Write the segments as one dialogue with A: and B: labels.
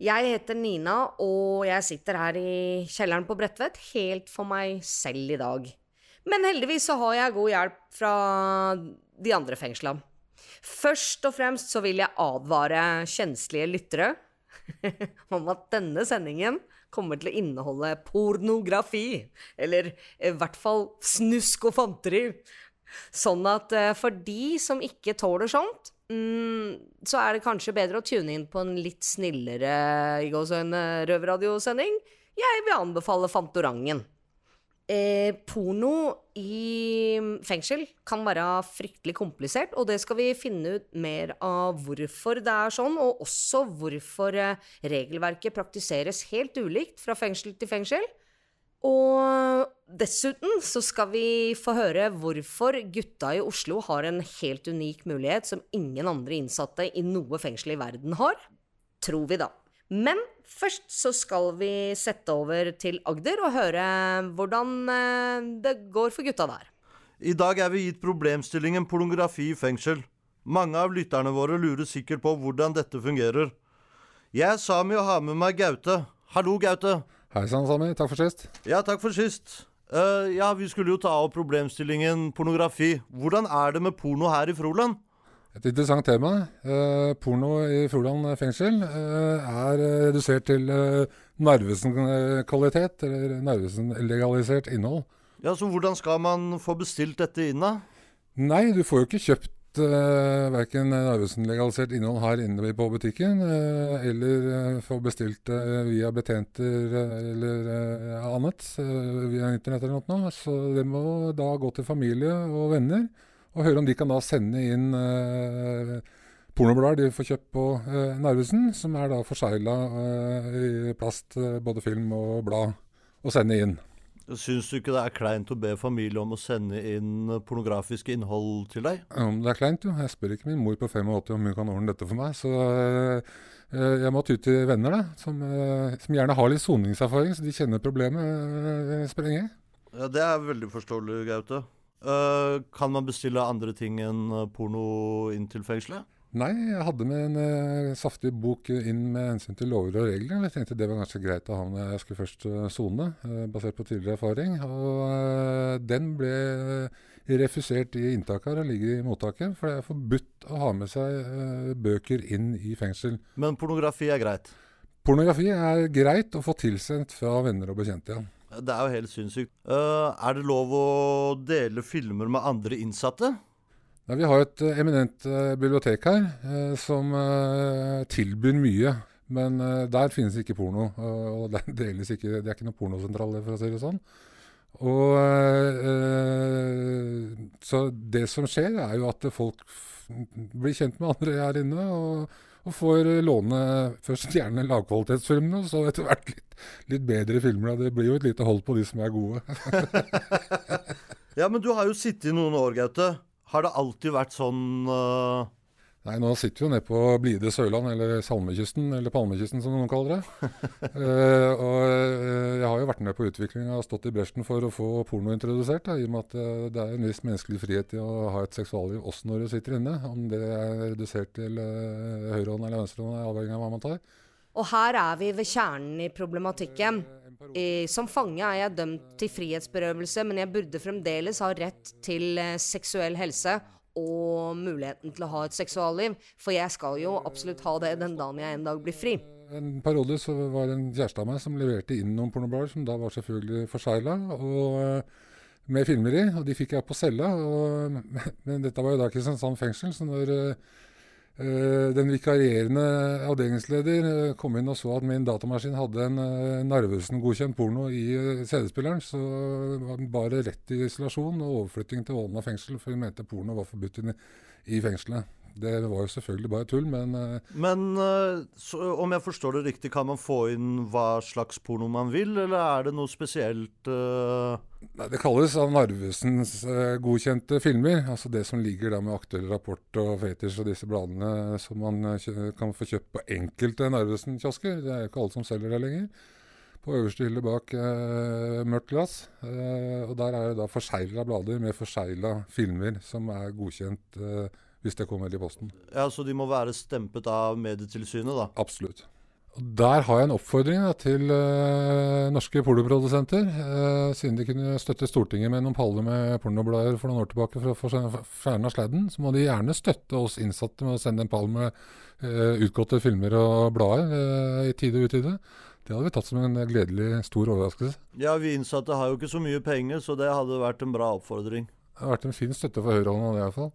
A: Jeg heter Nina, og jeg sitter her i kjelleren på Bredtvet helt for meg selv i dag. Men heldigvis så har jeg god hjelp fra de andre fengsla. Først og fremst så vil jeg advare kjenslige lyttere om at denne sendingen kommer til å inneholde pornografi. Eller i hvert fall snusk og fanteri. Sånn at eh, for de som ikke tåler sånt, mm, så er det kanskje bedre å tune inn på en litt snillere røverradiosending. Jeg vil anbefale Fantorangen. Eh, porno i fengsel kan være fryktelig komplisert, og det skal vi finne ut mer av hvorfor det er sånn, og også hvorfor eh, regelverket praktiseres helt ulikt fra fengsel til fengsel. Og dessuten så skal vi få høre hvorfor gutta i Oslo har en helt unik mulighet som ingen andre innsatte i noe fengsel i verden har. Tror vi, da. Men først så skal vi sette over til Agder og høre hvordan eh, det går for gutta der.
B: I dag er vi gitt problemstillingen pornografi i fengsel. Mange av lytterne våre lurer sikkert på hvordan dette fungerer. Jeg er Sami og har med meg Gaute. Hallo, Gaute.
C: Hei sann, Sami. Takk for sist.
B: Ja, takk for sist. Uh, ja, vi skulle jo ta opp problemstillingen pornografi. Hvordan er det med porno her i Froland?
C: Et interessant tema. Uh, porno i Froland fengsel uh, er redusert til Narvesen-kvalitet, eller Narvesen-legalisert innhold.
B: Ja, Så hvordan skal man få bestilt dette inn, da?
C: Nei, du får jo ikke kjøpt uh, verken Narvesen-legalisert innhold her inne på butikken, uh, eller uh, få bestilt det uh, via betjenter eller annet via internett eller noe. Så det må da gå til familie og venner og høre om de kan da sende inn eh, pornoblader de får kjøpt på eh, Narvesen, som er da forsegla eh, i plast, eh, både film og blad, og sende inn.
B: Syns du ikke det er kleint å be familie om å sende inn pornografisk innhold til deg?
C: Om det er kleint, jo. Jeg spør ikke min mor på 85 om hun kan ordne dette for meg. Så øh, jeg må ty til venner, da, som, øh, som, gjerne har litt soningserfaring, så de kjenner problemet sprenge.
B: Ja, Det er veldig forståelig, Gaute. Kan man bestille andre ting enn eh, porno inn til fengselet?
C: Nei, jeg hadde med en uh, saftig bok inn med hensyn til lover og regler. Jeg tenkte det var ganske greit å ha når jeg skulle først sone, uh, basert på tidligere erfaring. Og den ble refusert i inntaket og ligger i mottaket. For det er forbudt å ha med seg bøker inn i fengsel.
B: Men pornografi er greit?
C: Pornografi er greit å få tilsendt fra venner og bekjente, ja.
B: Det er jo helt sinnssykt. Uh, er det lov å dele filmer med andre innsatte?
C: Ja, vi har et uh, eminent uh, bibliotek her som tilbyr mye. Men der finnes ikke porno. og det, ikke, Det er ikke noe pornosentral, for å si det sånn. Og, så det som skjer, er jo at folk blir kjent med andre her inne. og og får låne først gjerne lavkvalitetsfilmene, og så etter hvert litt, litt, bedre filmer. Det blir jo et lite hold på de som er gode.
B: ja, men du har jo sittet i noen år, Gaute. Har det alltid vært sånn uh,
C: Nei, nå sitter vi jo nede på blide Sørland, eller Salmekysten, eller Palmekysten som noen kaller det. uh, og uh, jeg har jo vært med på utviklinga og stått i bresjen for å få porno introdusert, da, i og med at uh, det er en viss menneskelig frihet i å ha et seksualliv også når du sitter inne. Om det er redusert til uh, høyrehånd eller venstrehånd, avhengig av hva man tar.
A: Og her er vi ved kjernen i problematikken. I, som fange er jeg dømt til frihetsberøvelse, men jeg burde fremdeles ha rett til seksuell helse og muligheten til å ha et seksualliv. For jeg skal jo absolutt ha det den dagen jeg en dag blir fri.
C: En periode så var det en kjæreste av meg som leverte inn noen pornoblader, som da var selvfølgelig forsegla. Med filmer i, og de fikk jeg på cella. Og, men dette var jo da Kristiansand fengsel, så når Eh, den vikarierende avdelingsleder eh, kom inn og så at min datamaskin hadde en uh, Narvesen-godkjent porno i CD-spilleren, så var den bare rett i isolasjon og overflytting til Ålna fengsel, for hun mente porno var forbudt i fengselet. Det var jo selvfølgelig bare tull, men eh,
B: Men eh, så, om jeg forstår det riktig, kan man få inn hva slags porno man vil, eller er det noe spesielt
C: uh... Det kalles av Narvesens godkjente filmer. Altså det som ligger der med aktuell rapport og fetisj og disse bladene som man kan få kjøpt på enkelte Narvesen-kiosker. Det er jo ikke alle som selger det lenger. På øverste hylle bak eh, mørkt glass. Eh, og der er det da forsegla blader med forsegla filmer som er godkjent eh, hvis det kommer i posten.
B: Ja, så de må være stempet av Medietilsynet, da.
C: Absolutt. Der har jeg en oppfordring da, til uh, norske pornoprodusenter. Uh, siden de kunne støtte Stortinget med noen paller med pornoblader for noen år tilbake for å få fjerna sladden, så må de gjerne støtte oss innsatte med å sende en pall med uh, utgåtte filmer og blader eh, i tide og utide. Det hadde vi tatt som en gledelig stor overraskelse.
B: Ja, vi innsatte har jo ikke så mye penger, så det hadde vært en bra oppfordring.
C: Det hadde vært en fin støtte for høyrehånda, iallfall.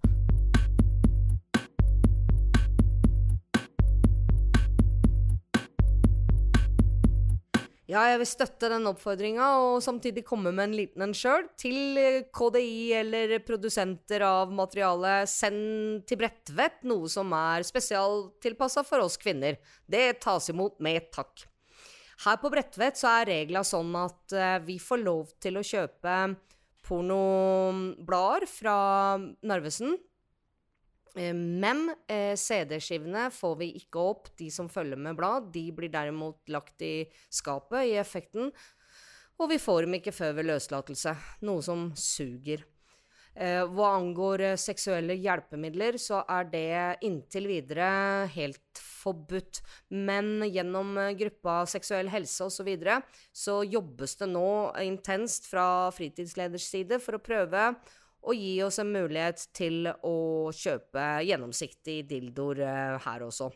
A: Ja, jeg vil støtte den oppfordringa, og samtidig komme med en liten en sjøl. Til eh, KDI eller produsenter av materiale, send til Bredtvet noe som er spesialtilpassa for oss kvinner. Det tas imot med takk. Her på Bredtvet så er regla sånn at eh, vi får lov til å kjøpe pornoblader fra Narvesen. Eh, Men eh, CD-skivene får vi ikke opp, de som følger med blad. De blir derimot lagt i skapet i effekten. Og vi får dem ikke før ved løslatelse, noe som suger. Eh, hva angår eh, seksuelle hjelpemidler, så er det inntil videre helt forbudt. Men gjennom eh, gruppa Seksuell helse osv. Så, videre, så jobbes det nå intenst fra fritidsleders side for å prøve å gi oss en mulighet til å kjøpe gjennomsiktige dildoer eh, her også.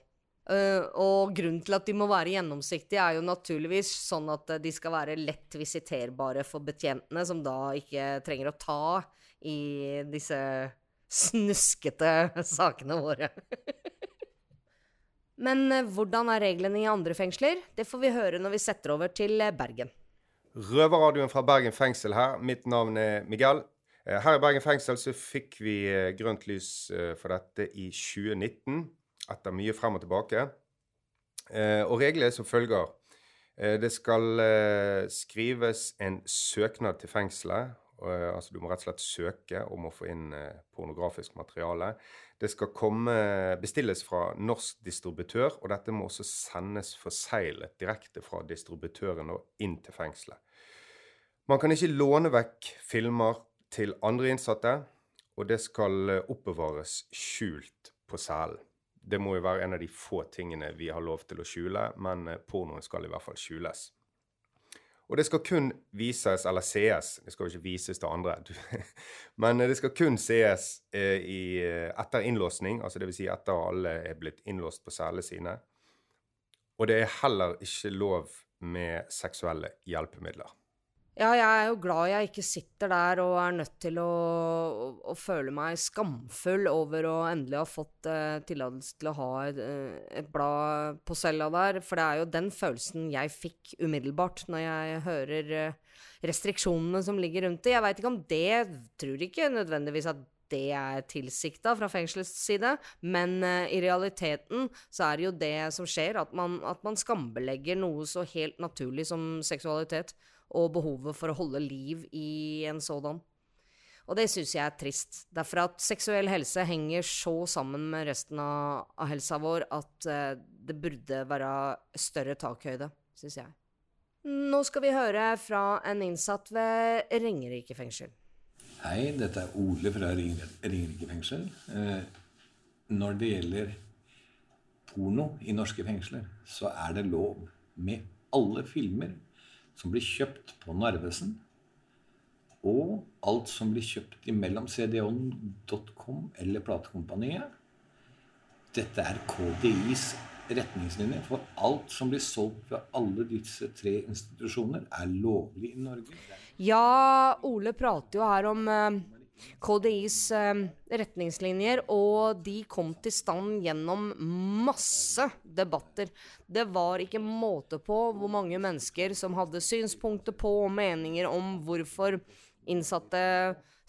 A: Eh, og grunnen til at de må være gjennomsiktige, er jo naturligvis sånn at eh, de skal være lett visiterbare for betjentene, som da ikke trenger å ta i disse snuskete sakene våre. Men hvordan er reglene i andre fengsler? Det får vi høre når vi setter over til Bergen.
D: Røverradioen fra Bergen fengsel her. Mitt navn er Miguel. Eh, Her i Bergen fengsel så fikk vi eh, grønt lys eh, for dette i 2019, etter mye frem og tilbake. Og reglene er som følger. Det skal skrives en søknad til fengselet. Altså du må rett og slett søke om å få inn pornografisk materiale. Det skal komme, bestilles fra norsk distributør, og dette må også sendes forseglet direkte fra distributøren og inn til fengselet. Man kan ikke låne vekk filmer til andre innsatte, og det skal eh, oppbevares skjult på cellen. Det må jo være en av de få tingene vi har lov til å skjule, men eh, pornoen skal i hvert fall skjules. Og det skal kun vises, eller sees, det skal jo ikke vises til andre, men eh, det skal kun sees i, etter innlåsning, altså vil si etter at alle er blitt innlåst på cellene sine. Og det er heller ikke lov med seksuelle hjelpemidler.
A: Ja, jeg er jo glad jeg ikke sitter der og er nødt til å, å, å føle meg skamfull over å endelig ha fått eh, tillatelse til å ha et, eh, et blad på cella der. For det er jo den følelsen jeg fikk umiddelbart når jeg hører eh, restriksjonene som ligger rundt det. Jeg veit ikke om det Tror ikke nødvendigvis at det er tilsikta fra fengselets side, men eh, i realiteten så er det jo det som skjer, at man, at man skambelegger noe så helt naturlig som seksualitet, og behovet for å holde liv i en sådan. Og det syns jeg er trist. Derfor at seksuell helse henger så sammen med resten av, av helsa vår at eh, det burde være større takhøyde, syns jeg. Nå skal vi høre fra en innsatt ved Ringerike fengsel.
E: Hei, dette er Ole fra Ringerike fengsel. Eh, når det gjelder porno i norske fengsler, så er det lov med alle filmer som blir kjøpt på Narvesen, og alt som blir kjøpt imellom cdon.com eller platekompaniet. Dette er KDIs retningslinjer for alt som blir solgt ved alle disse tre institusjoner, er lovlig i Norge.
A: Ja, Ole prater jo her om eh, KDIs eh, retningslinjer, og de kom til stand gjennom masse debatter. Det var ikke måte på hvor mange mennesker som hadde synspunkter på og meninger om hvorfor innsatte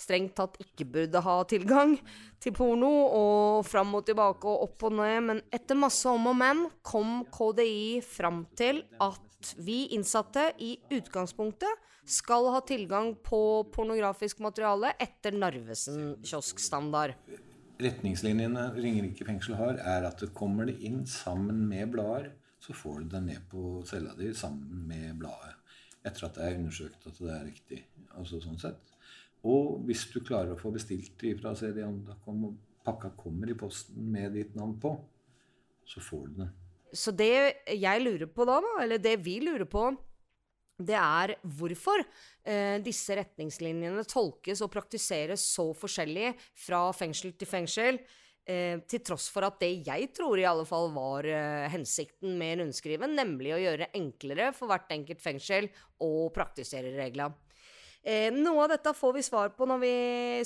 A: strengt tatt ikke burde ha tilgang til porno, og fram og tilbake og opp og ned, men etter masse om og men kom KDI fram til at vi innsatte i utgangspunktet skal ha tilgang på pornografisk materiale etter Narvesen kioskstandard.
E: Retningslinjene Ringerike fengsel har, er at det kommer det inn sammen med blader, så får du det ned på cella di sammen med bladet. Etter at det er undersøkt at det er riktig. Altså sånn sett. Og hvis du klarer å få bestilt fra cd.com, og pakka kommer i posten med ditt navn på, så får du den.
A: Så det jeg lurer på da, eller det vi lurer på, det er hvorfor eh, disse retningslinjene tolkes og praktiseres så forskjellig fra fengsel til fengsel, eh, til tross for at det jeg tror i alle fall var eh, hensikten med rundskriven, nemlig å gjøre enklere for hvert enkelt fengsel å praktisere reglene. Eh, noe av dette får vi svar på når vi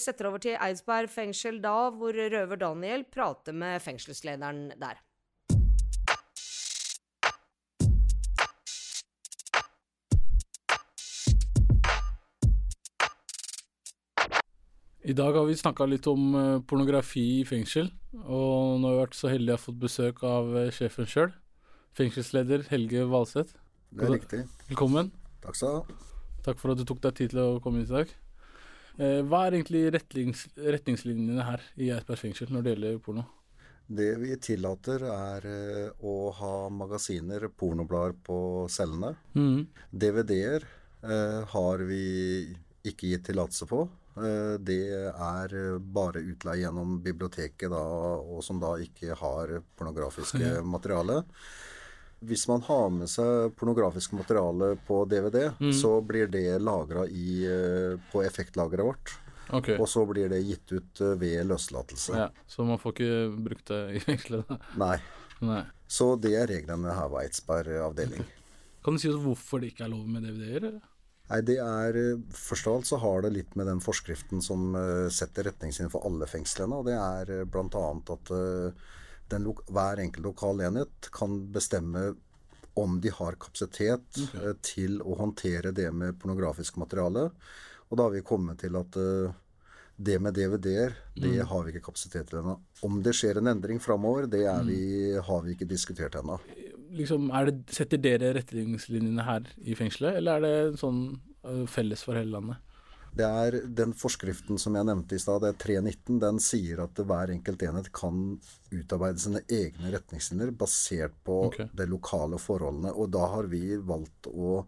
A: setter over til Eidsberg fengsel da, hvor røver Daniel prater med fengselslederen der.
F: I dag har vi snakka litt om eh, pornografi i fengsel, og nå har vi vært så heldige å ha fått besøk av eh, sjefen sjøl. Fengselsleder Helge Valseth.
G: Det er riktig.
F: Velkommen.
G: Takk skal du ha.
F: Takk for at du tok deg tid til å komme hit i dag. Eh, hva er egentlig retnings, retningslinjene her i Eidsberg fengsel når det gjelder porno?
G: Det vi tillater er å ha magasiner, pornoblader på cellene.
F: Mm.
G: DVD-er eh, har vi ikke gitt tillatelse på. Eh, det er eh, bare utleie gjennom biblioteket, da, og som da ikke har pornografiske materiale. Hvis man har med seg pornografisk materiale på DVD,
F: mm.
G: så blir det lagra på effektlageret vårt.
F: Okay.
G: Og så blir det gitt ut eh, ved løslatelse.
F: Ja, så man får ikke brukt det i fengselet?
G: Nei.
F: Nei.
G: Så det er reglene her ved Eidsberg avdeling.
F: Kan du si oss hvorfor det ikke er lov med DVD-er?
G: Nei, det er eh, Først av alt så har det litt med den forskriften som eh, setter retningslinjer for alle fengslene. Og det er eh, bl.a. at den, lo- hver enkelt lokal enhet kan bestemme om de har kapasitet okay. til å håndtere det med pornografisk materiale. Og da har vi kommet til at det med DVD-er, det
F: Mm.
G: har vi ikke kapasitet til ennå. Om det skjer en endring framover, det
F: Mm.
G: vi, har vi ikke diskutert ennå.
F: Liksom, er det, setter dere retningslinjene her i fengselet, eller er det sånn øh, felles for hele landet?
G: Det er den forskriften som jeg nevnte i stad, det er 319, den sier at hver enkelt enhet kan utarbeide sine egne retningslinjer basert på
F: okay.
G: de lokale forholdene. Og da har vi valgt å,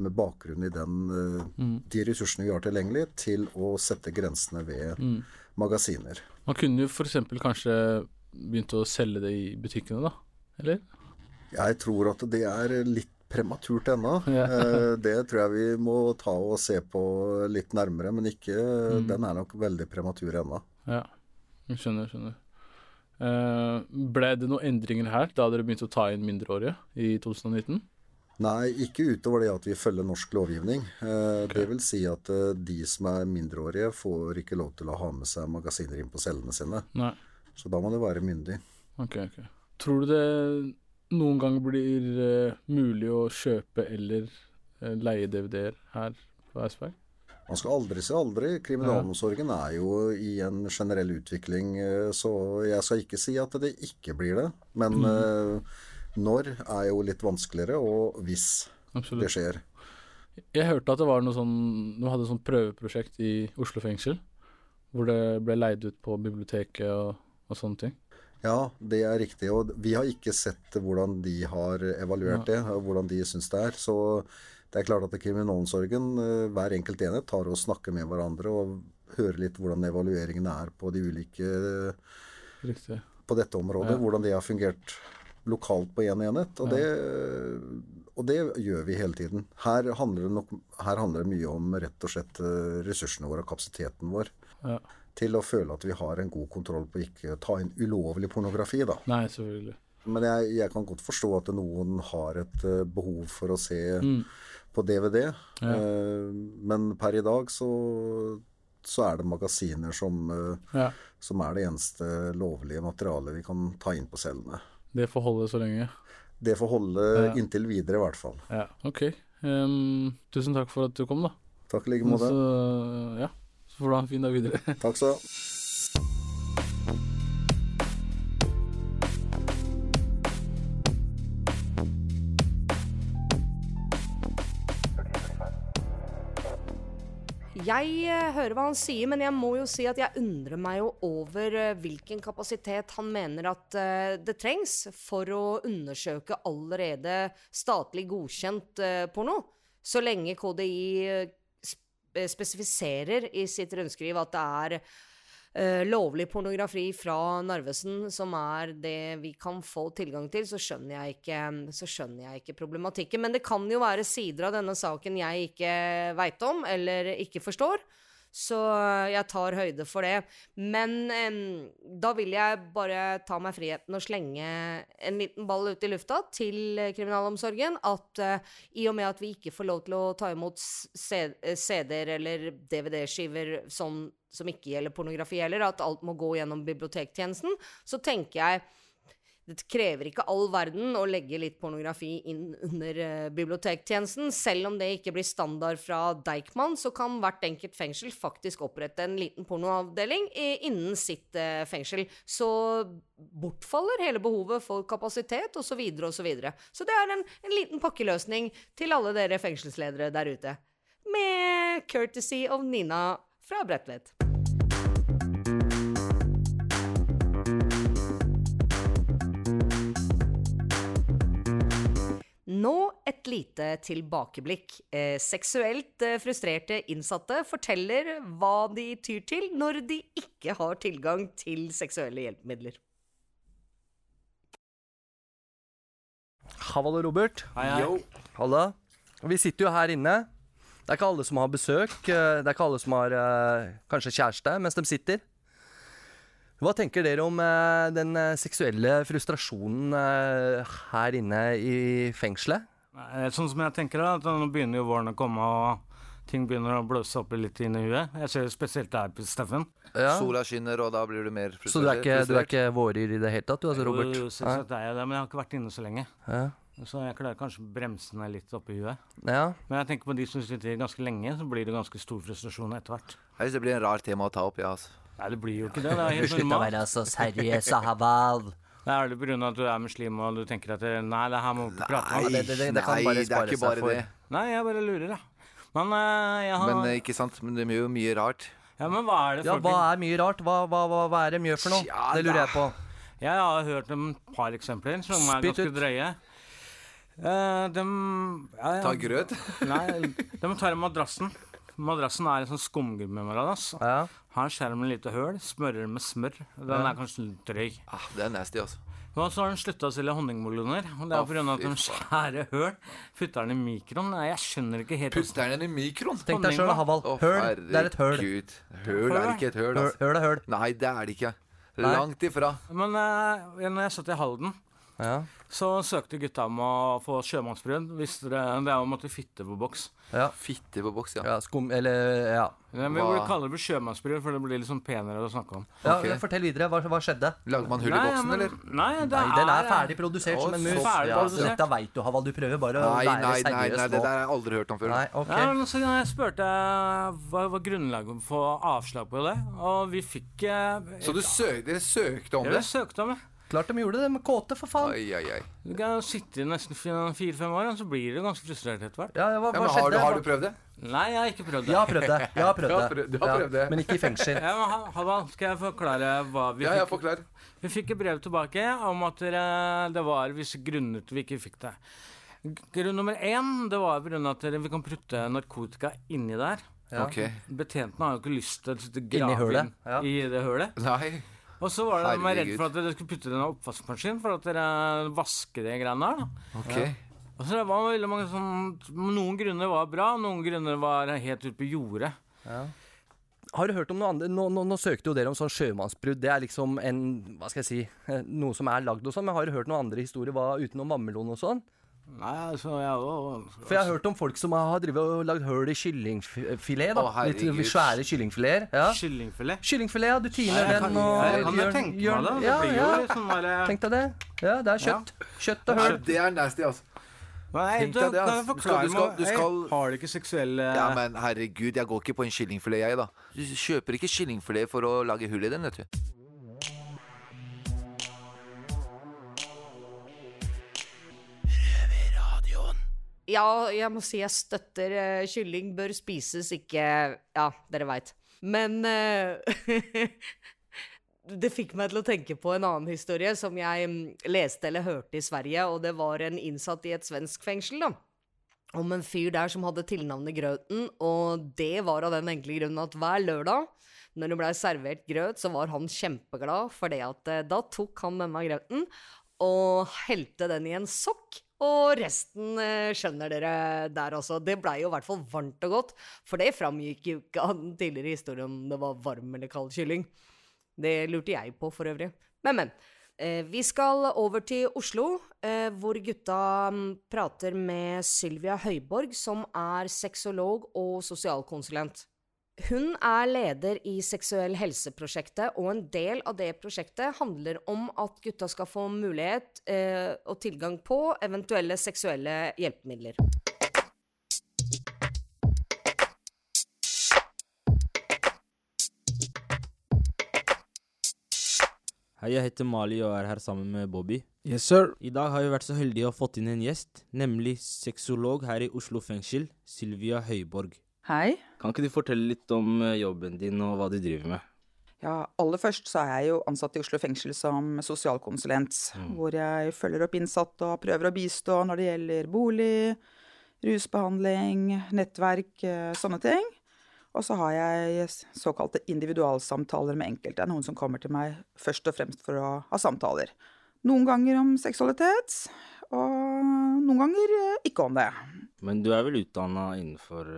G: med bakgrunn i den, eh,
F: Mm.
G: de ressursene vi har tilgjengelig, til å sette grensene ved
F: Mm.
G: magasiner.
F: Man kunne jo f.eks. kanskje begynt å selge det i butikkene, da? Eller?
G: Jeg tror at det er litt prematurt ennå. Eh, Det tror jeg vi må ta og se på litt nærmere, men ikke,
F: Mm.
G: den er nok veldig prematur ennå.
F: Ja, skjønner, skjønner. Eh, ble det noen endringer her da dere begynte å ta inn mindreårige i 2019?
G: Nei, ikke utover det at vi følger norsk lovgivning. Eh, Det vil si at eh, de som er mindreårige, får ikke lov til å ha med seg magasiner inn på cellene sine.
F: Nei.
G: Så da må det være myndig.
F: Ok, ok. Tror du det noen ganger blir uh, mulig å kjøpe eller uh, leie DVD-er her på Eidsberg?
G: Man skal aldri si aldri. Kriminalomsorgen er jo i en generell utvikling, eh, så jeg skal ikke si at det ikke blir det. Men
F: Mm.
G: når er jo litt vanskeligere, og hvis
F: Absolutt.
G: det skjer.
F: Jeg hørte at det var noe sånn, du hadde et sånt prøveprosjekt i Oslo fengsel, hvor det ble leid ut på biblioteket og, og sånne ting.
G: Ja, det er riktig. Og vi har ikke sett hvordan de har evaluert det, og hvordan de syns det er. Så det er klart at kriminalomsorgen, eh, hver enkelt enhet, tar og snakker med hverandre og hører litt hvordan evalueringen er på de ulike
F: Riktig.
G: på dette området.
F: Ja.
G: Hvordan det har fungert lokalt på én en enhet. Og,
F: Ja.
G: det, og det gjør vi hele tiden. Her handler, det nok, her handler det mye om rett og slett eh, ressursene våre og kapasiteten vår.
F: Ja.
G: Til å føle at vi har en god kontroll på ikke å ta inn ulovlig pornografi, da.
F: Nei, selvfølgelig.
G: Men jeg, jeg kan godt forstå at noen har et eh, behov for å se
F: Mm.
G: på DVD.
F: Ja.
G: Eh, men per i dag så, så er det magasiner som, eh,
F: Ja.
G: som er det eneste lovlige materialet vi kan ta inn på cellene.
F: Det får holde så lenge.
G: Det får holde
F: Ja.
G: inntil videre, i hvert fall.
F: Ja, ok. Um, tusen takk for at du kom, da.
G: Takk i like måte.
F: Så, ja, får du ha en fin dag videre.
G: Takk skal du ha.
A: Jeg eh, hører hva han sier, men jeg må jo si at jeg undrer meg jo over eh, hvilken kapasitet han mener at eh, det trengs for å undersøke allerede statlig godkjent porno. Så lenge KDI spesifiserer i sitt rundskriv at det er Uh, lovlig pornografi fra Narvesen som er det vi kan få tilgang til, så skjønner jeg ikke, skjønner jeg ikke problematikken. Men det kan jo være sider av denne saken jeg ikke veit om, eller ikke forstår. Så jeg tar høyde for det. Men eh, da vil jeg bare ta meg friheten og slenge en liten ball ut i lufta til kriminalomsorgen. At eh, i og med at vi ikke får lov til å ta imot CD-er eller DVD-skiver sånn som ikke gjelder pornografi heller, at alt må gå gjennom bibliotektjenesten, så tenker jeg det krever ikke all verden å legge litt pornografi inn under uh, bibliotektjenesten. Selv om det ikke blir standard fra Deichman, så kan hvert enkelt fengsel faktisk opprette en liten pornoavdeling innen sitt uh, fengsel. Så bortfaller hele behovet for kapasitet osv. Så, videre, og så, videre. så det er en, en liten pakkeløsning til alle dere fengselsledere der ute. Med courtesy of Nina fra Bredtvet. Nå et lite tilbakeblikk. Eh, seksuelt eh, frustrerte innsatte forteller hva de tyr til når de ikke har tilgang til seksuelle hjelpemidler.
H: Hallo, Robert.
F: Hei, hei.
H: Halla. Vi sitter jo her inne. Det er ikke alle som har besøk. eh, Det er ikke alle som har eh, kanskje kjæreste mens de sitter. Hva tenker dere om eh, den eh, seksuelle frustrasjonen eh, her inne i fengselet?
I: Nei, Sånn som jeg tenker da, at nå begynner jo våren å komme, og ting begynner å bløse opp litt inn i huet. Jeg ser spesielt deg, Steffen.
H: Ja.
J: Sola skinner, og da blir du mer frustrert.
H: Så du er ikke, du er ikke vårer i det hele tatt, du altså, Robert?
I: Jo, er jeg det, men jeg har ikke vært inne så lenge.
H: Ja.
I: Så jeg klarer kanskje å bremse ned litt oppi huet.
H: Ja.
I: Men jeg tenker på de som sitter ganske lenge, så blir det ganske stor frustrasjon etter hvert.
J: Jeg synes det blir en rar tema å ta opp, ja. Altså.
I: Nei, det blir jo ikke det. Det er helt
H: Slutt å være så seriøs, Ahabal.
I: Det er det pga. at du er muslim og du tenker at det- Nei, det her må vi prate om.
H: Nei, det- det- det kan
J: Nei,
H: bare
J: det er
H: spare
J: ikke
H: seg
J: bare
H: for.
J: det.
I: Nei, jeg bare lurer, da. Men eh, jeg har
J: Men eh, ikke sant, men det er jo mye rart.
I: Ja, men hva er det
H: Ja, hva er mye rart? Hva, hva, hva, hva er det mye for noe?
J: Ja,
H: Det lurer jeg på.
I: Jeg har hørt om et par eksempler som er
H: Spytt
I: ganske
H: ut.
I: drøye. Uh, de ja, ja.
J: Ta grøt.
I: Nei, de tar madrassen. Madrassen er en sånn skumgummimadrass.
H: Ja.
I: Har skjermen et lite høl, smører den med smør. Den
H: Ja.
I: er kanskje litt drøy.
J: Ah, det er nasty, altså.
I: Og så har de slutta å selge honningmeloner. Og det er
J: Å,
I: pga. at de skjærer høl, putter den i mikroen. Nei, jeg skjønner ikke helt
J: Putter den i mikroen?
H: Tenk deg sjøl, Haval. Høl, det er et høl.
J: Gud. Høl er ikke et høl,
H: Høl,
J: altså.
H: høl er høl.
J: Nei, det er det ikke.
H: Nei.
J: Langt ifra.
I: Men uh, når jeg satt i Halden,
H: Ja.
I: så søkte gutta om å få sjømannsbrød. Visste det, det er å måtte fitte på boks.
H: Ja.
J: Fitte på boks, ja.
H: ja, skum... Eller ja.
I: ja vi
J: Hva-
I: burde kalle det for sjømannsbrød, for det blir litt sånn penere å snakke om.
H: ja
J: okay.
H: Fortell videre. Hva, hva skjedde?
J: Lagde man hull i boksen,
I: men-
J: eller?
I: Nei, det
H: Nei, den er ferdig produsert som en mus. Ja, dette veit du, Haval. Du prøver bare å
J: Nei,
H: seriøs.
J: nei, nei, nei, det der har jeg aldri hørt om før.
H: Nei, ok.
I: Ja, men så jeg spurte hva var grunnlaget for avslag på det, og vi fikk eh,
J: Så du søk, dere søkte om
I: Ja,
J: det?
I: vi søkte om det.
H: Klart de gjorde det med kåte, for faen.
J: Oi, oi, oi.
I: Du kan sitte i nesten fire-fem år, og så blir du ganske frustrert etter hvert.
H: Ja, ja, hva,
J: Ja,
H: hva
J: men har, du, har du prøvd det?
I: Nei, jeg har ikke prøvd det.
H: Jeg har prøvd det. Jeg har prøvd det.
J: prøvd- du har prøvd det.
H: Men ikke i fengsel.
I: Ja, men Ha- Halvard, skal jeg forklare hva vi
J: fikk? ja,
I: fikk?
J: forklar.
I: Vi fikk et brev tilbake om at dere- det var visse grunner til vi ikke fikk det. Grunn nummer én det var pga. at dere- vi kan putte narkotika inni der.
H: Ja.
J: Okay.
I: Betjentene har jo ikke lyst til å grave inn
H: ja.
I: i det hølet.
J: Nei.
I: Og så var det de var redd for at dere skulle putte det i en oppvaskmaskin for at dere vasker de greiene der. da.
J: Ok.
I: Og så det var veldig mange sånn Noen grunner var bra, noen grunner var helt ute på jordet.
H: Har du hørt om noe annet? Nå, nå, nå søkte jo dere om sånn sjømannsbrudd. Det er liksom en Hva skal jeg si eh, Noe som er lagd og sånn. Men har du hørt noen andre historier hva, utenom vannmelon og sånn?
I: Nei, altså jeg også,
H: For jeg har hørt om folk som har og lagd hull i kyllingfilet. da
J: Å.
H: Litt svære kyllingfileter. Ja.
I: Kyllingfilet.
H: Kyllingfilet, ja. Du tiner
I: Jeg
H: den
I: kan,
H: og
I: jeg kan jo tenke
H: gjør-
I: meg det. Det blir
H: ja.
I: jo sånn der
H: Tenk deg det. Ja, det er kjøtt. Kjøtt og
J: Nei,
H: høl.
J: det er nasty, altså.
I: Nei, du,
J: det,
I: altså.
J: Du skal- du skal-
I: meg
J: skal-
I: Har du ikke seksuelle
J: Ja, men herregud, jeg går ikke på en kyllingfilet, jeg, da. Du kjøper ikke kyllingfilet for å lage hull i den, vet du.
A: Ja, jeg må si jeg støtter uh, kylling bør spises, ikke Ja, dere veit. Men uh, Det fikk meg til å tenke på en annen historie som jeg mm, leste eller hørte i Sverige, og det var en innsatt i et svensk fengsel, da. Om en fyr der som hadde tilnavnet Grøten, og det var av den enkle grunnen at hver lørdag når det blei servert grøt, så var han kjempeglad, for det at eh, da tok han denne grøten og helte den i en sokk. Og resten eh, skjønner dere der også. Det blei jo i hvert fall varmt og godt, for det framgikk jo ikke av den tidligere historien om det var varm eller kald kylling. Det lurte jeg på for øvrig. Men, men. Eh, vi skal over til Oslo, eh, hvor gutta mm, prater med Sylvia Høyborg, som er sexolog og sosialkonsulent. Hun er leder i Seksuell helse-prosjektet, og en del av det prosjektet handler om at gutta skal få mulighet eh, og tilgang på eventuelle seksuelle hjelpemidler.
K: Hei, jeg heter Mali og er her sammen med Bobby.
L: Yes, sir.
K: I dag har vi vært så heldige å fått inn en gjest, nemlig sexolog her i Oslo fengsel, Sylvia Høyborg.
M: Hei.
K: Kan ikke du fortelle litt om eh, jobben din og hva du driver med?
M: Ja, aller først så er jeg jo ansatt i Oslo fengsel som sosialkonsulent, hvor jeg følger opp innsatte og prøver å bistå når det gjelder bolig, rusbehandling, nettverk, eh, sånne ting. Og så har jeg såkalte individualsamtaler med enkelte, noen som kommer til meg først og fremst for å ha samtaler. Noen ganger om seksualitet, og noen ganger eh, ikke om det.
K: Men du er vel utdanna innenfor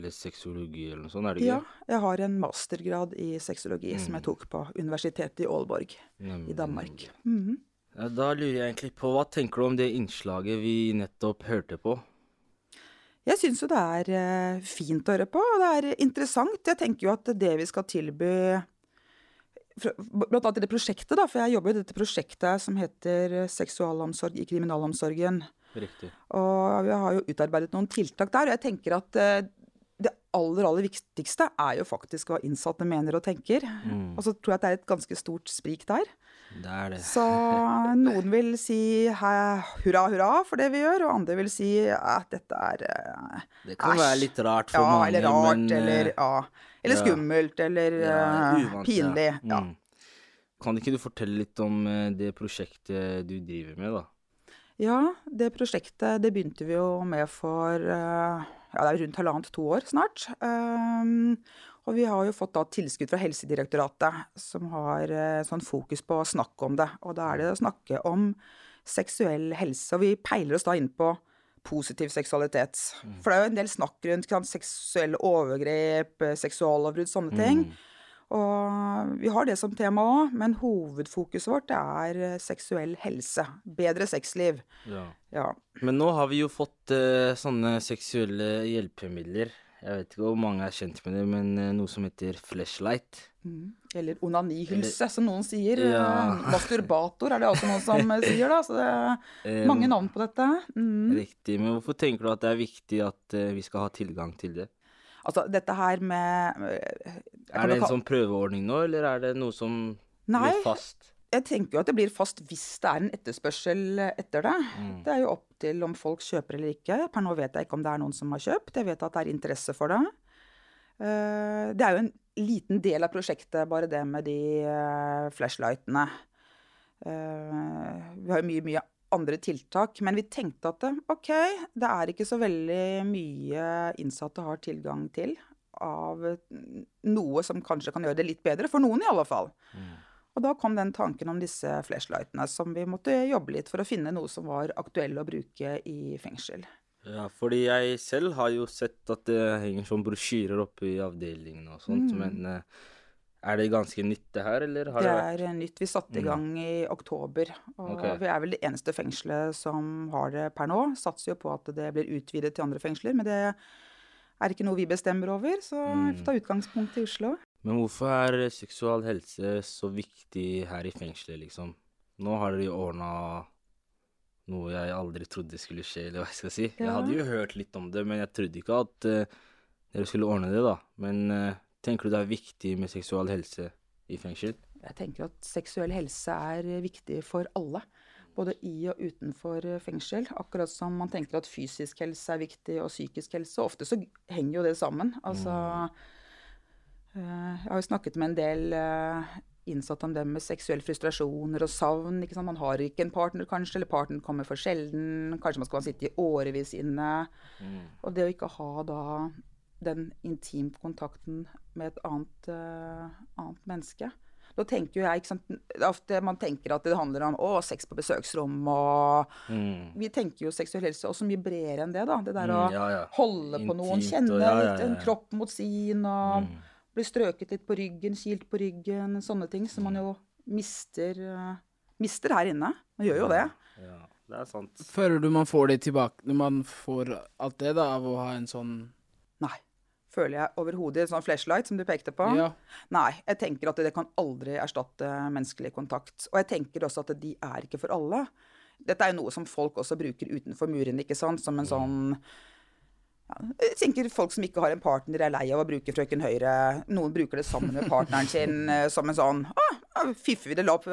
K: eller sexologi eller noe sånt, er det
M: Ja,
K: ikke?
M: jeg har en mastergrad i sexologi som
K: Mm.
M: jeg tok på Universitetet i Aalborg
K: Nemlig,
M: i Danmark. Mhm.
K: Ja, da lurer jeg egentlig på, hva tenker du om det innslaget vi nettopp hørte på?
M: Jeg syns jo det er eh, fint å høre på, og det er interessant. Jeg tenker jo at det vi skal tilby Blant annet i det prosjektet, da, for jeg jobber i dette prosjektet som heter Seksualomsorg i kriminalomsorgen.
K: Riktig.
M: Og vi har jo utarbeidet noen tiltak der, og jeg tenker at eh, aller, aller viktigste er jo faktisk hva innsatte mener og tenker.
K: Mm.
M: Og så tror jeg at det er et ganske stort sprik der.
K: Det er det.
M: Så noen vil si hurra, hurra for det vi gjør, og andre vil si at dette er æsj.
K: Det kan
M: æsj».
K: være litt rart for
M: ja,
K: mange,
M: eller rart,
K: men,
M: eller,
K: eh,
M: ja, eller
K: ja.
M: skummelt, eller
K: Ja,
M: eh,
K: uvant,
M: pinlig. Ja.
K: Mm. Kan ikke du fortelle litt om eh, det prosjektet du driver med, da?
M: ja, det prosjektet det begynte vi jo med for eh, ja, det er rundt halvannet to år snart. Um, og vi har jo fått da tilskudd fra Helsedirektoratet, som har eh, sånn fokus på å snakke om det. Og da er det å snakke om seksuell helse. Og vi peiler oss da inn på positiv seksualitet. For det er jo en del snakk rundt ikke seksuelle overgrep, eh, seksuallovbrudd, sånne ting. Og vi har det som tema òg, men hovedfokuset vårt er eh, seksuell helse. Bedre sexliv.
K: Ja.
M: Ja.
K: Men nå har vi jo fått uh, sånne seksuelle hjelpemidler. Jeg vet ikke hvor mange er kjent med det, men uh, noe som heter flashlight.
M: Mm. Eller onanihylse, som noen sier.
K: Ja.
M: Masturbator er det også noen som sier, da. Så det er mange navn på dette. Mm.
K: Riktig. Men hvorfor tenker du at det er viktig at vi skal ha tilgang til det?
M: Altså, dette her med kan
K: Er det en sånn prøveordning nå, eller er det noe som
M: Nei.
K: blir fast?
M: Jeg tenker jo at det blir fast hvis det er en etterspørsel etter det.
K: Mm.
M: Det er jo opp til om folk kjøper eller ikke. Per nå vet jeg ikke om det er noen som har kjøpt. Jeg vet at det er interesse for det. Eh, Det er jo en liten del av prosjektet, bare det med de eh, flashlightene. Eh, Vi har jo mye, mye andre tiltak, men vi tenkte at det, OK, det er ikke så veldig mye innsatte har tilgang til av mm, noe som kanskje kan gjøre det litt bedre, for noen i alle fall. Og da kom den tanken om disse flashlightene, som vi måtte jobbe litt for å finne noe som var aktuell å bruke i fengsel.
K: Ja, fordi jeg selv har jo sett at det henger sånn brosjyrer oppe i avdelingen og sånt,
M: Mm.
K: men eh, er det ganske nytt det her, eller har
M: Det
K: vært
M: er nytt. Vi satte i
K: Mm.
M: gang i oktober. Og
K: okay.
M: vi er vel det eneste fengselet som har det per nå. Satser jo på at det blir utvidet til andre fengsler, men det er ikke noe vi bestemmer over, så vi får ta utgangspunkt i Oslo.
K: Men hvorfor er seksual helse så viktig her i fengselet, liksom? Nå har dere ordna noe jeg aldri trodde skulle skje, eller hva jeg skal si. Jeg hadde jo hørt litt om det, men jeg trodde ikke at uh, dere skulle ordne det, da. Men eh, tenker du det er viktig med seksuell helse i fengsel?
M: Jeg tenker at seksuell helse er viktig for alle. Både i og utenfor eh, fengsel. Akkurat som man tenker at fysisk helse er viktig, og psykisk helse. Ofte så henger jo det sammen. Altså eh, Jeg har jo snakket med en del eh, innsatte om det med seksuelle frustrasjoner og savn. Man har ikke en partner, kanskje, eller partneren kommer for sjelden. Kanskje man skal sitte i årevis inne. Og det å ikke ha da den intimt kontakten med et annet, eh, annet menneske. Da tenker jo jeg, ikke sant, ofte Man tenker at det handler om å, sex på besøksrom og
K: Mm.
M: Vi tenker jo seksuell helse også mye bredere enn det. da. Det der å
K: Mm, ja, ja.
M: holde på noen, kjenne
K: og- ja, ja,
M: litt en kropp mot sin og
K: Mm.
M: bli strøket litt på ryggen, kilt på ryggen, sånne ting som man jo mister, eh, mister her inne. Man gjør jo det.
K: Ja, det er sant.
F: Føler du man får det tilbake når man får alt det da, av å ha en sånn
M: Nei. Føler jeg overhodet sånn flashlight som du pekte på?
F: Ja.
M: Nei. Jeg tenker at det kan aldri erstatte menneskelig kontakt. Og jeg tenker også at de er ikke for alle. Dette er jo noe som folk også bruker utenfor murene, ikke sant? Som en sånn ja, jeg tenker Folk som ikke har en partner, er lei av å bruke Frøken Høyre. Noen bruker det sammen med partneren sin eh, som en sånn ah, ja, Fiffer vi det, opp,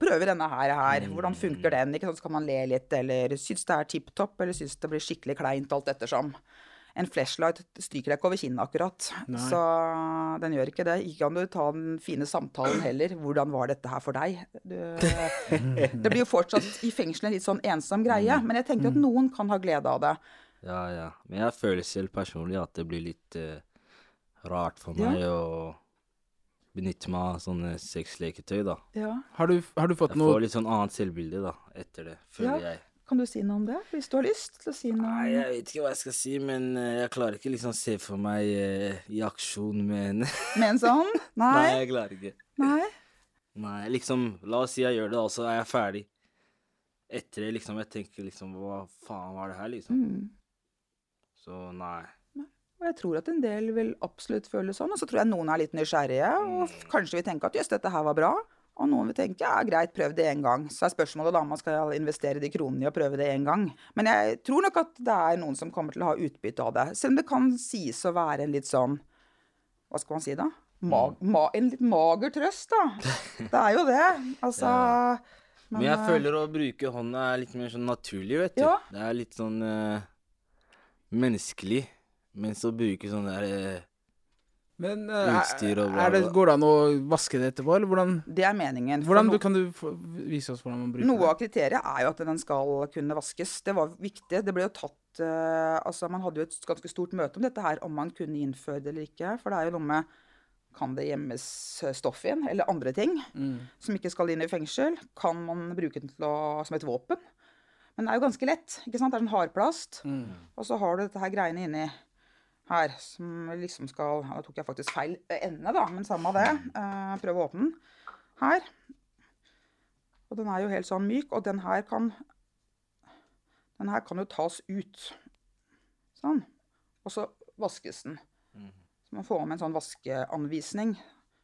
M: Prøver denne her, her. Hvordan funker den? Ikke sant? Så kan man le litt, eller synes det er tipp topp, eller synes det blir skikkelig kleint, alt ettersom. En flashlight stryker deg ikke over kinnet akkurat.
F: Nei.
M: Så den gjør ikke det. Ikke kan du ta den fine samtalen heller. Hvordan var dette her for deg? Du, det blir jo fortsatt i fengselet en litt sånn ensom greie. Men jeg tenker at noen kan ha glede av det.
K: Ja, ja. Men jeg føler selv personlig at det blir litt uh, rart for
M: Ja.
K: meg å benytte meg av sånne sexleketøy, da.
M: Ja.
F: Har du, har du fått
K: Jeg
F: noe
K: får litt sånn annet selvbilde, da, etter det, føler
M: Ja.
K: jeg.
M: Kan du si noe om det? Hvis du har lyst til å si noe?
K: Nei, jeg vet ikke hva jeg skal si, men eh, jeg klarer ikke liksom se for meg eh, i aksjon med en
M: Med en sånn?
K: Nei,
M: Nei?
K: jeg klarer ikke.
M: Nei?
K: Nei, liksom, la oss si jeg gjør det, og så er jeg ferdig. Etter det, liksom, jeg tenker liksom, hva faen var det her, liksom?
M: Mm.
K: Så nei.
M: Og jeg tror at en del vil absolutt føle sånn. Og så tror jeg noen er litt nysgjerrige, og kanskje vil tenke at jøss, dette her var bra. Og noen vil tenke ja, greit, prøv det én gang. Så er spørsmålet da om man skal investere de kronene i å prøve det én gang. Men jeg tror nok at det er noen som kommer til å ha utbytte av det. Selv om det kan sies å være en litt sånn Hva skal man si da? Ma ma en litt mager trøst, da. Det er jo det. Altså
K: Men, jeg
M: eh,
K: føler å bruke hånda er litt mer sånn naturlig, vet du.
M: Ja.
K: Det er litt sånn uh, menneskelig. Mens å bruke sånn der eh,
F: Men eh,
K: utstyr og
F: er det, går det an å vaske det etterpå, eller hvordan
M: Det er meningen.
F: Hvordan
M: no-
F: kan du få, vise oss hvordan man bruker
M: Noe
F: det?
M: av kriteriet er jo at den skal kunne vaskes. Det var viktig. Det ble jo tatt uh, Altså, man hadde jo et ganske stort møte om dette her, om man kunne innføre det eller ikke. For det er jo noe med Kan det gjemmes stoff inn, eller andre ting,
F: Mm.
M: som ikke skal inn i fengsel? Kan man bruke den til å, som et våpen? Men det er jo ganske lett. ikke sant? Det er sånn hardplast.
F: Mm.
M: Og så har du dette her greiene inni her, som liksom skal Nå tok jeg faktisk feil ende, da, men samme det. Uh, prøve å åpne den. Her. Og den er jo helt sånn myk, og den her kan Den her kan jo tas ut. Sånn. Og så vaskes den. Så man får med en sånn vaskeanvisning.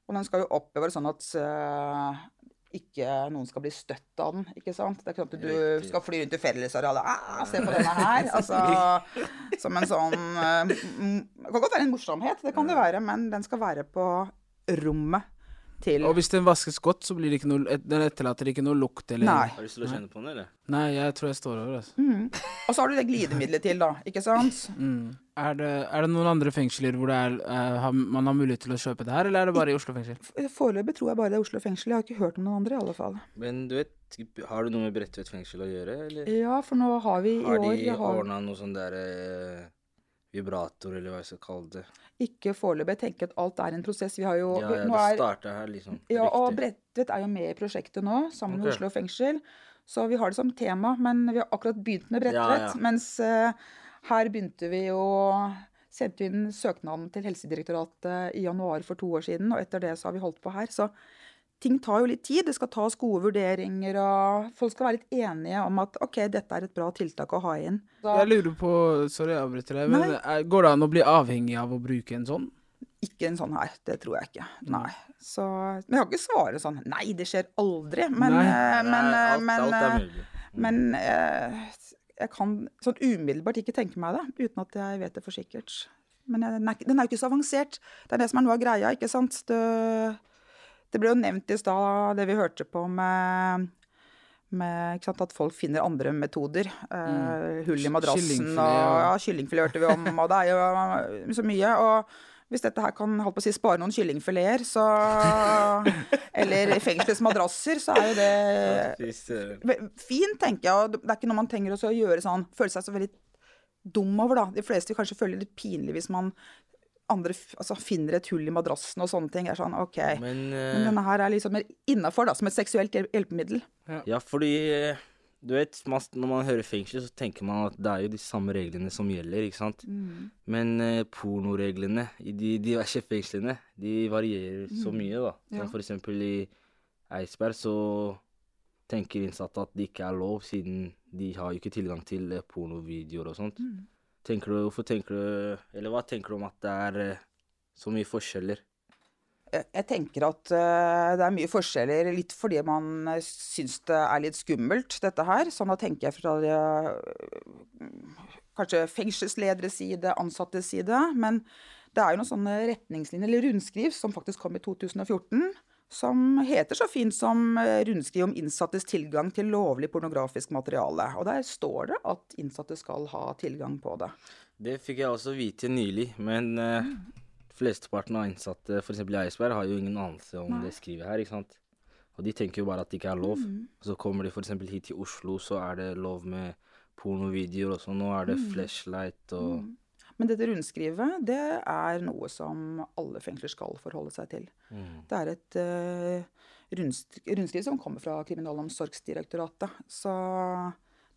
M: Og den skal jo oppbevares sånn at eh, ikke noen skal bli støtt av den. ikke sant? Det er ikke sånn at du
K: Riktig.
M: skal fly rundt i fellesarealet ah, Se på denne her! Altså, som en sånn eh, Det kan godt være en morsomhet, det kan det være, men den skal være på rommet til
F: Og hvis den vaskes godt, så blir det ikke noe et- Den etterlater ikke noe lukt eller
M: Nei.
K: Har du lyst til å kjenne på den, eller?
F: Nei, jeg tror jeg står over, altså.
M: mm. Og så har du det glidemiddelet til, da. Ikke sant?
F: Mm. Er, det, er det noen andre fengsler hvor det er, uh, man har mulighet til å kjøpe det her, eller er det bare i Oslo fengsel?
M: Foreløpig tror jeg bare det er Oslo fengsel. Jeg har ikke hørt om noen andre, i alle fall.
K: Men du vet, har du noe med Bredtvet fengsel å gjøre, eller?
M: Ja, for nå har vi i
K: Har
M: år
K: de
M: jeg
K: ordna noe sånn der eh, vibrator, eller hva jeg skal kalle det?
M: Ikke foreløpig. Jeg tenker at alt er en prosess. Vi har jo
K: Ja, ja, det starta her, liksom.
M: Ja, og
K: Riktig.
M: Bredtvet er jo med i prosjektet nå, sammen med
K: Ok.
M: Oslo fengsel. Så vi har det som tema, men vi har akkurat begynt med Bredtvet.
K: Ja, ja.
M: Mens eh, her begynte vi å Sendte vi inn søknaden til Helsedirektoratet i januar for to år siden, og etter det så har vi holdt på her. Så ting tar jo litt tid. Det skal tas gode vurderinger, og folk skal være litt enige om at OK, dette er et bra tiltak å ha inn. Så,
F: Jeg lurer på Sorry, jeg avbryter deg, men
M: Nei.
F: er, går det an å bli avhengig av å bruke en sånn?
M: Ikke en sånn her. Det tror jeg ikke. Nei. Så, men jeg kan ikke svare sånn Nei, det skjer aldri. Men,
F: Nei.
M: eh, men,
K: Nei,
M: eh,
K: alt-
M: men,
K: alt er
M: eh,
K: mulig.
M: Men eh, jeg kan sånn umiddelbart ikke tenke meg det, uten at jeg vet det for sikkert. Men jeg, den, er, den er jo ikke så avansert. Det er det som er noe av greia, ikke sant. Det, det ble jo nevnt i stad, det vi hørte på med med sant, at folk finner andre metoder. Eh,
K: Mm.
M: Hull i madrassen
K: Kyllingfilet,
M: og
K: ja.
M: kyllingfilet hørte vi om. Og det er jo så mye. Og hvis dette her kan holdt på å si, spare noen kyllingfileter, så Eller fengselets madrasser, så er jo det fint, tenker jeg. Det er ikke noe man trenger å gjøre sånn Føle seg så veldig dum over, da. De fleste vil kanskje føle det litt pinlig hvis man andre altså, finner et hull i madrassen og sånne ting. Er sånn, ok.
K: Men,
M: Men
K: eh,
M: denne her er liksom mer innafor, da, som et seksuelt hjelpemiddel.
K: Ja, fordi eh, du vet, man, når man hører fengsel, så tenker man at det er jo de samme reglene som gjelder, ikke sant?
M: Mm.
K: Men uh, pornoreglene i de diverse fengslene, de varierer så
M: Mm.
K: mye, da. Som
M: Ja.
K: for eksempel i Eidsberg så tenker innsatte at det ikke er lov, siden de har jo ikke tilgang til eh, pornovideoer og sånt.
M: Mm.
K: Tenker du, hvorfor tenker du, eller hva tenker du om at det er eh, så mye forskjeller?
M: Jeg, tenker at eh, det er mye forskjeller, litt fordi man uh, syns det er litt skummelt, dette her. Sånn da tenker jeg fra uh, kanskje fengselslederes side, ansattes side. Men det er jo noen sånne retningslinjer, eller rundskriv, som faktisk kom i 2014. Som heter så fint som eh, rundskriv om innsattes tilgang til lovlig pornografisk materiale. Og der står det at innsatte skal ha tilgang på det.
K: Det fikk jeg også vite nylig, men eh, flesteparten av innsatte f.eks. i Eidsberg har jo ingen anelse om
M: Nei.
K: det skrivet her, ikke sant. Og de tenker jo bare at det ikke er lov.
M: Mm.
K: Så kommer de f.eks. hit til Oslo, så er det lov med pornovideoer også. Nå er det
M: Mm.
K: flashlight og
M: Mm. Men dette rundskrivet, det er noe som alle fengsler skal forholde seg til.
K: Mm.
M: Det er et uh, rundskriv som kommer fra Kriminalomsorgsdirektoratet. Så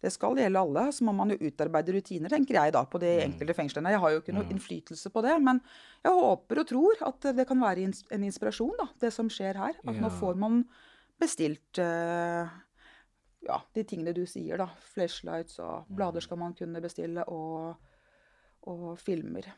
M: det skal gjelde alle. Så må man jo utarbeide rutiner, tenker jeg da, på de enkelte fengslene. Jeg har jo ikke noe innflytelse på det, men jeg håper og tror at det kan være en inspirasjon, da, det som skjer her. At nå får man bestilt uh, ja, de tingene du sier, da. Flashlights og blader skal man kunne bestille, og, og filmer.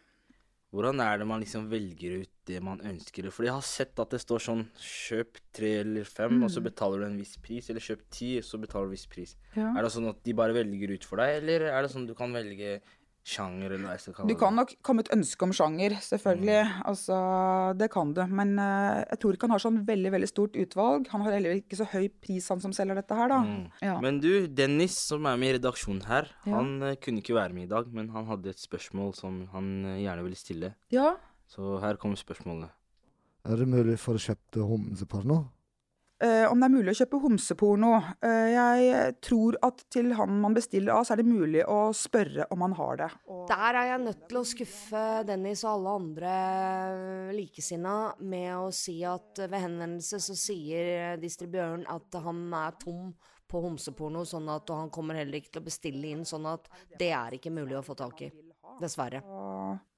K: Hvordan er det man liksom velger ut det man ønsker? For jeg har sett at det står sånn kjøp tre eller fem, og så
M: Mm.
K: betaler du en viss pris. Eller kjøp ti, og så betaler du en viss pris.
M: Ja.
K: Er det sånn at de bare velger ut for deg, eller er det sånn du kan velge sjanger, eller hva jeg skal kalle
M: Du kan nok komme et ønske om sjanger, selvfølgelig.
K: Mm.
M: Altså, det kan du. Men uh, jeg tror ikke han har sånn veldig veldig stort utvalg. Han har heller ikke så høy pris, han som selger dette her, da.
K: Mm.
M: Ja.
K: Men du, Dennis, som er med i redaksjonen her,
M: Ja.
K: han uh, kunne ikke være med i dag, men han hadde et spørsmål som han uh, gjerne ville stille.
M: ja.
K: Så her kommer spørsmålet.
L: Er det mulig for å kjøpe homseporno?
M: Eh, om det er mulig å kjøpe homseporno. Eh, jeg tror at til han man bestiller av, så er det mulig å spørre om han har det.
A: Der er jeg nødt til å skuffe Dennis og alle andre likesinna med å si at ved henvendelse så sier distributøren at han er tom på homseporno, sånn at og han kommer heller ikke til å bestille inn, sånn at det er ikke mulig å få tak i. Dessverre.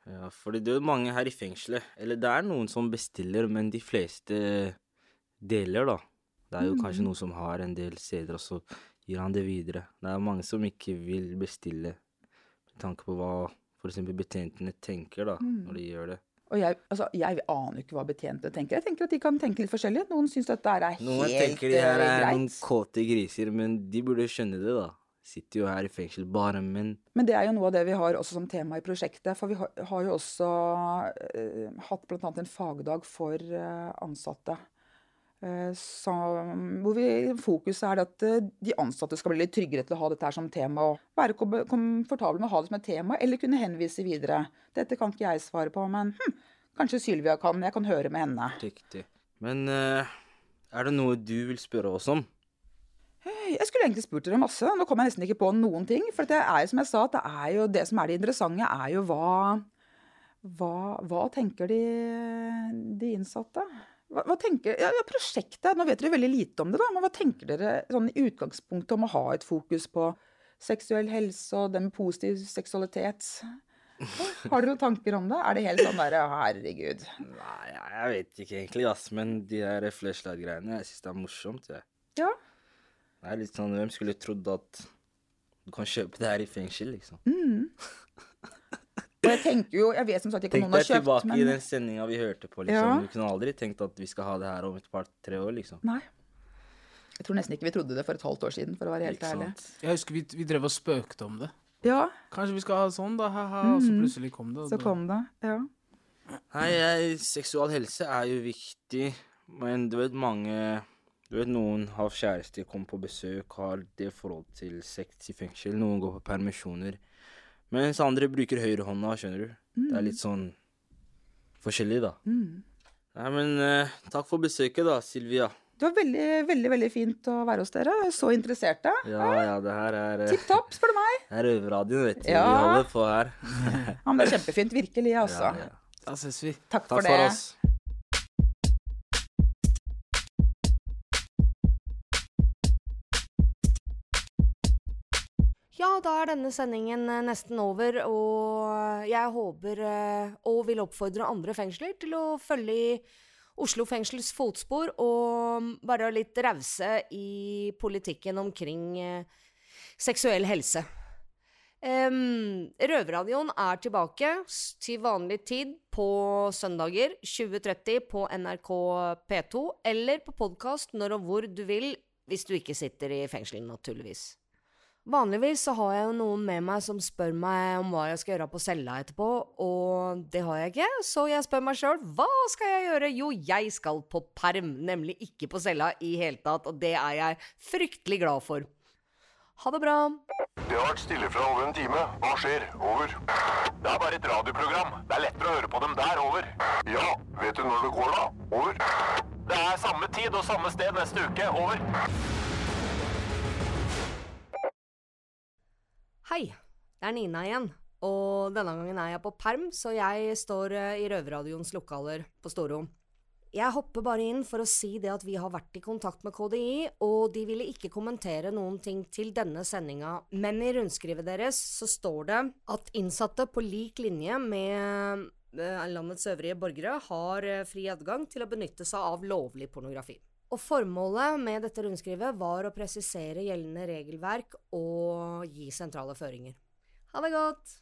K: Ja, fordi det er jo mange her i fengselet. Eller det er noen som bestiller, men de fleste deler, da. Det er jo kanskje
M: Mhm.
K: noen som har en del steder, og så gir han det videre. Det er mange som ikke vil bestille, med tanke på hva f.eks. betjentene tenker, da,
M: Mm.
K: når de gjør det.
M: Og jeg, altså, jeg aner jo ikke hva betjentene tenker. Jeg tenker at de kan tenke litt forskjellig. Noen syns dette er helt greit.
K: Noen tenker de her
M: er
K: er noen kåte griser, men de burde skjønne det, da. Sitter jo her i fengsel, bare menn.
M: Men det er jo noe av det vi har også som tema i prosjektet. For vi har, har jo også uh, hatt bl.a. en fagdag for uh, ansatte. Eh, som, hvor vi, fokuset er at eh, de ansatte skal bli litt tryggere til å ha dette her som tema. Og være kom- komfortable med å ha det som et tema, eller kunne henvise videre. Dette kan ikke jeg svare på, men hm, kanskje Sylvia kan. Jeg kan høre med henne.
K: Riktig. Men eh, er det noe du vil spørre oss om?
M: Jeg skulle egentlig spurt dere masse. Nå kom jeg nesten ikke på noen ting. For det er jo som jeg sa, at det er jo det som er det interessante, er jo hva Hva, hva tenker de, de innsatte? Hva, hva tenker ja, ja, prosjektet, Nå vet dere veldig lite om det, da, men hva tenker dere sånn i utgangspunktet om å ha et fokus på seksuell helse og det med positiv seksualitet? Har dere noen tanker om det? Er det helt sånn derre herregud?
K: Nei, jeg- jeg vet ikke egentlig, ass. Men de der flashlight-greiene, jeg syns det er morsomt, jeg.
M: Ja.
K: Det er litt sånn, Hvem skulle trodd at du kan kjøpe det her i fengsel, liksom?
M: Mm. Og jeg tenker jo, jeg vet som sagt ikke om
K: Tenk
M: noen har
K: deg tilbake
M: men
K: i den sendinga vi hørte på, liksom.
M: Ja.
K: Du kunne aldri tenkt at vi skal ha det her om et par-tre år, liksom.
M: Nei. Jeg tror nesten ikke vi trodde det for et halvt år siden, for å være helt ærlig.
F: Jeg husker vi, vi drev og spøkte om det.
M: Ja.
F: Kanskje vi skal ha sånn, da, ha-ha, og så
M: Mhm.
F: plutselig kom det. og
M: Så
F: da...
M: kom det, ja.
K: Nei, jeg, seksual helse er jo viktig, men du vet mange Du vet noen har kjæreste, kommer på besøk, har det forhold til sex i fengsel. Noen går på permisjoner. Mens andre bruker høyrehånda, skjønner du. Det er litt sånn forskjellig, da.
M: Mm.
K: Nei, men uh, takk for besøket, da, Silvia.
M: Det var veldig, veldig veldig fint å være hos dere. Så interesserte.
K: Ja, ja, det her er eh,
M: Tipp topp, spør du meg.
K: Det er Røverradioen, vet du.
M: Ja.
K: Vi holder på her.
M: Ja, men det er kjempefint. Virkelig, altså.
K: Ja, ja.
F: Da ses vi.
M: Takk for
K: Takk
M: det.
K: for oss.
A: Da er denne sendingen eh, nesten over, og jeg håper eh, og vil oppfordre andre fengsler til å følge i Oslo fengsels fotspor og være litt rause i politikken omkring eh, seksuell helse. Um, Røverradioen er tilbake til vanlig tid på søndager 20.30 på NRK P2, eller på podkast når og hvor du vil, hvis du ikke sitter i fengsel, naturligvis. Vanligvis så har jeg jo noen med meg som spør meg om hva jeg skal gjøre på cella etterpå, og det har jeg ikke, så jeg spør meg sjøl hva skal jeg gjøre? Jo, jeg skal på perm, nemlig ikke på cella i hele tatt, og det er jeg fryktelig glad for. Ha det bra.
N: Det har vært stille fra over en time. Hva skjer? Over. Det er bare et radioprogram. Det er lettere å høre på dem der. Over. Ja, vet du når det går da? Over. Det er samme tid og samme sted neste uke. Over.
A: Hei, det er Nina igjen, og denne gangen er jeg på perm, så jeg står eh, i Røverradioens lokaler på Storo. Jeg hopper bare inn for å si det at vi har vært i kontakt med KDI, og de ville ikke kommentere noen ting til denne sendinga, men i rundskrivet deres så står det at innsatte på lik linje med eh, landets øvrige borgere har eh, fri adgang til å benytte seg av lovlig pornografi. Og formålet med dette rundskrivet var å presisere gjeldende regelverk og gi sentrale føringer. Ha det godt!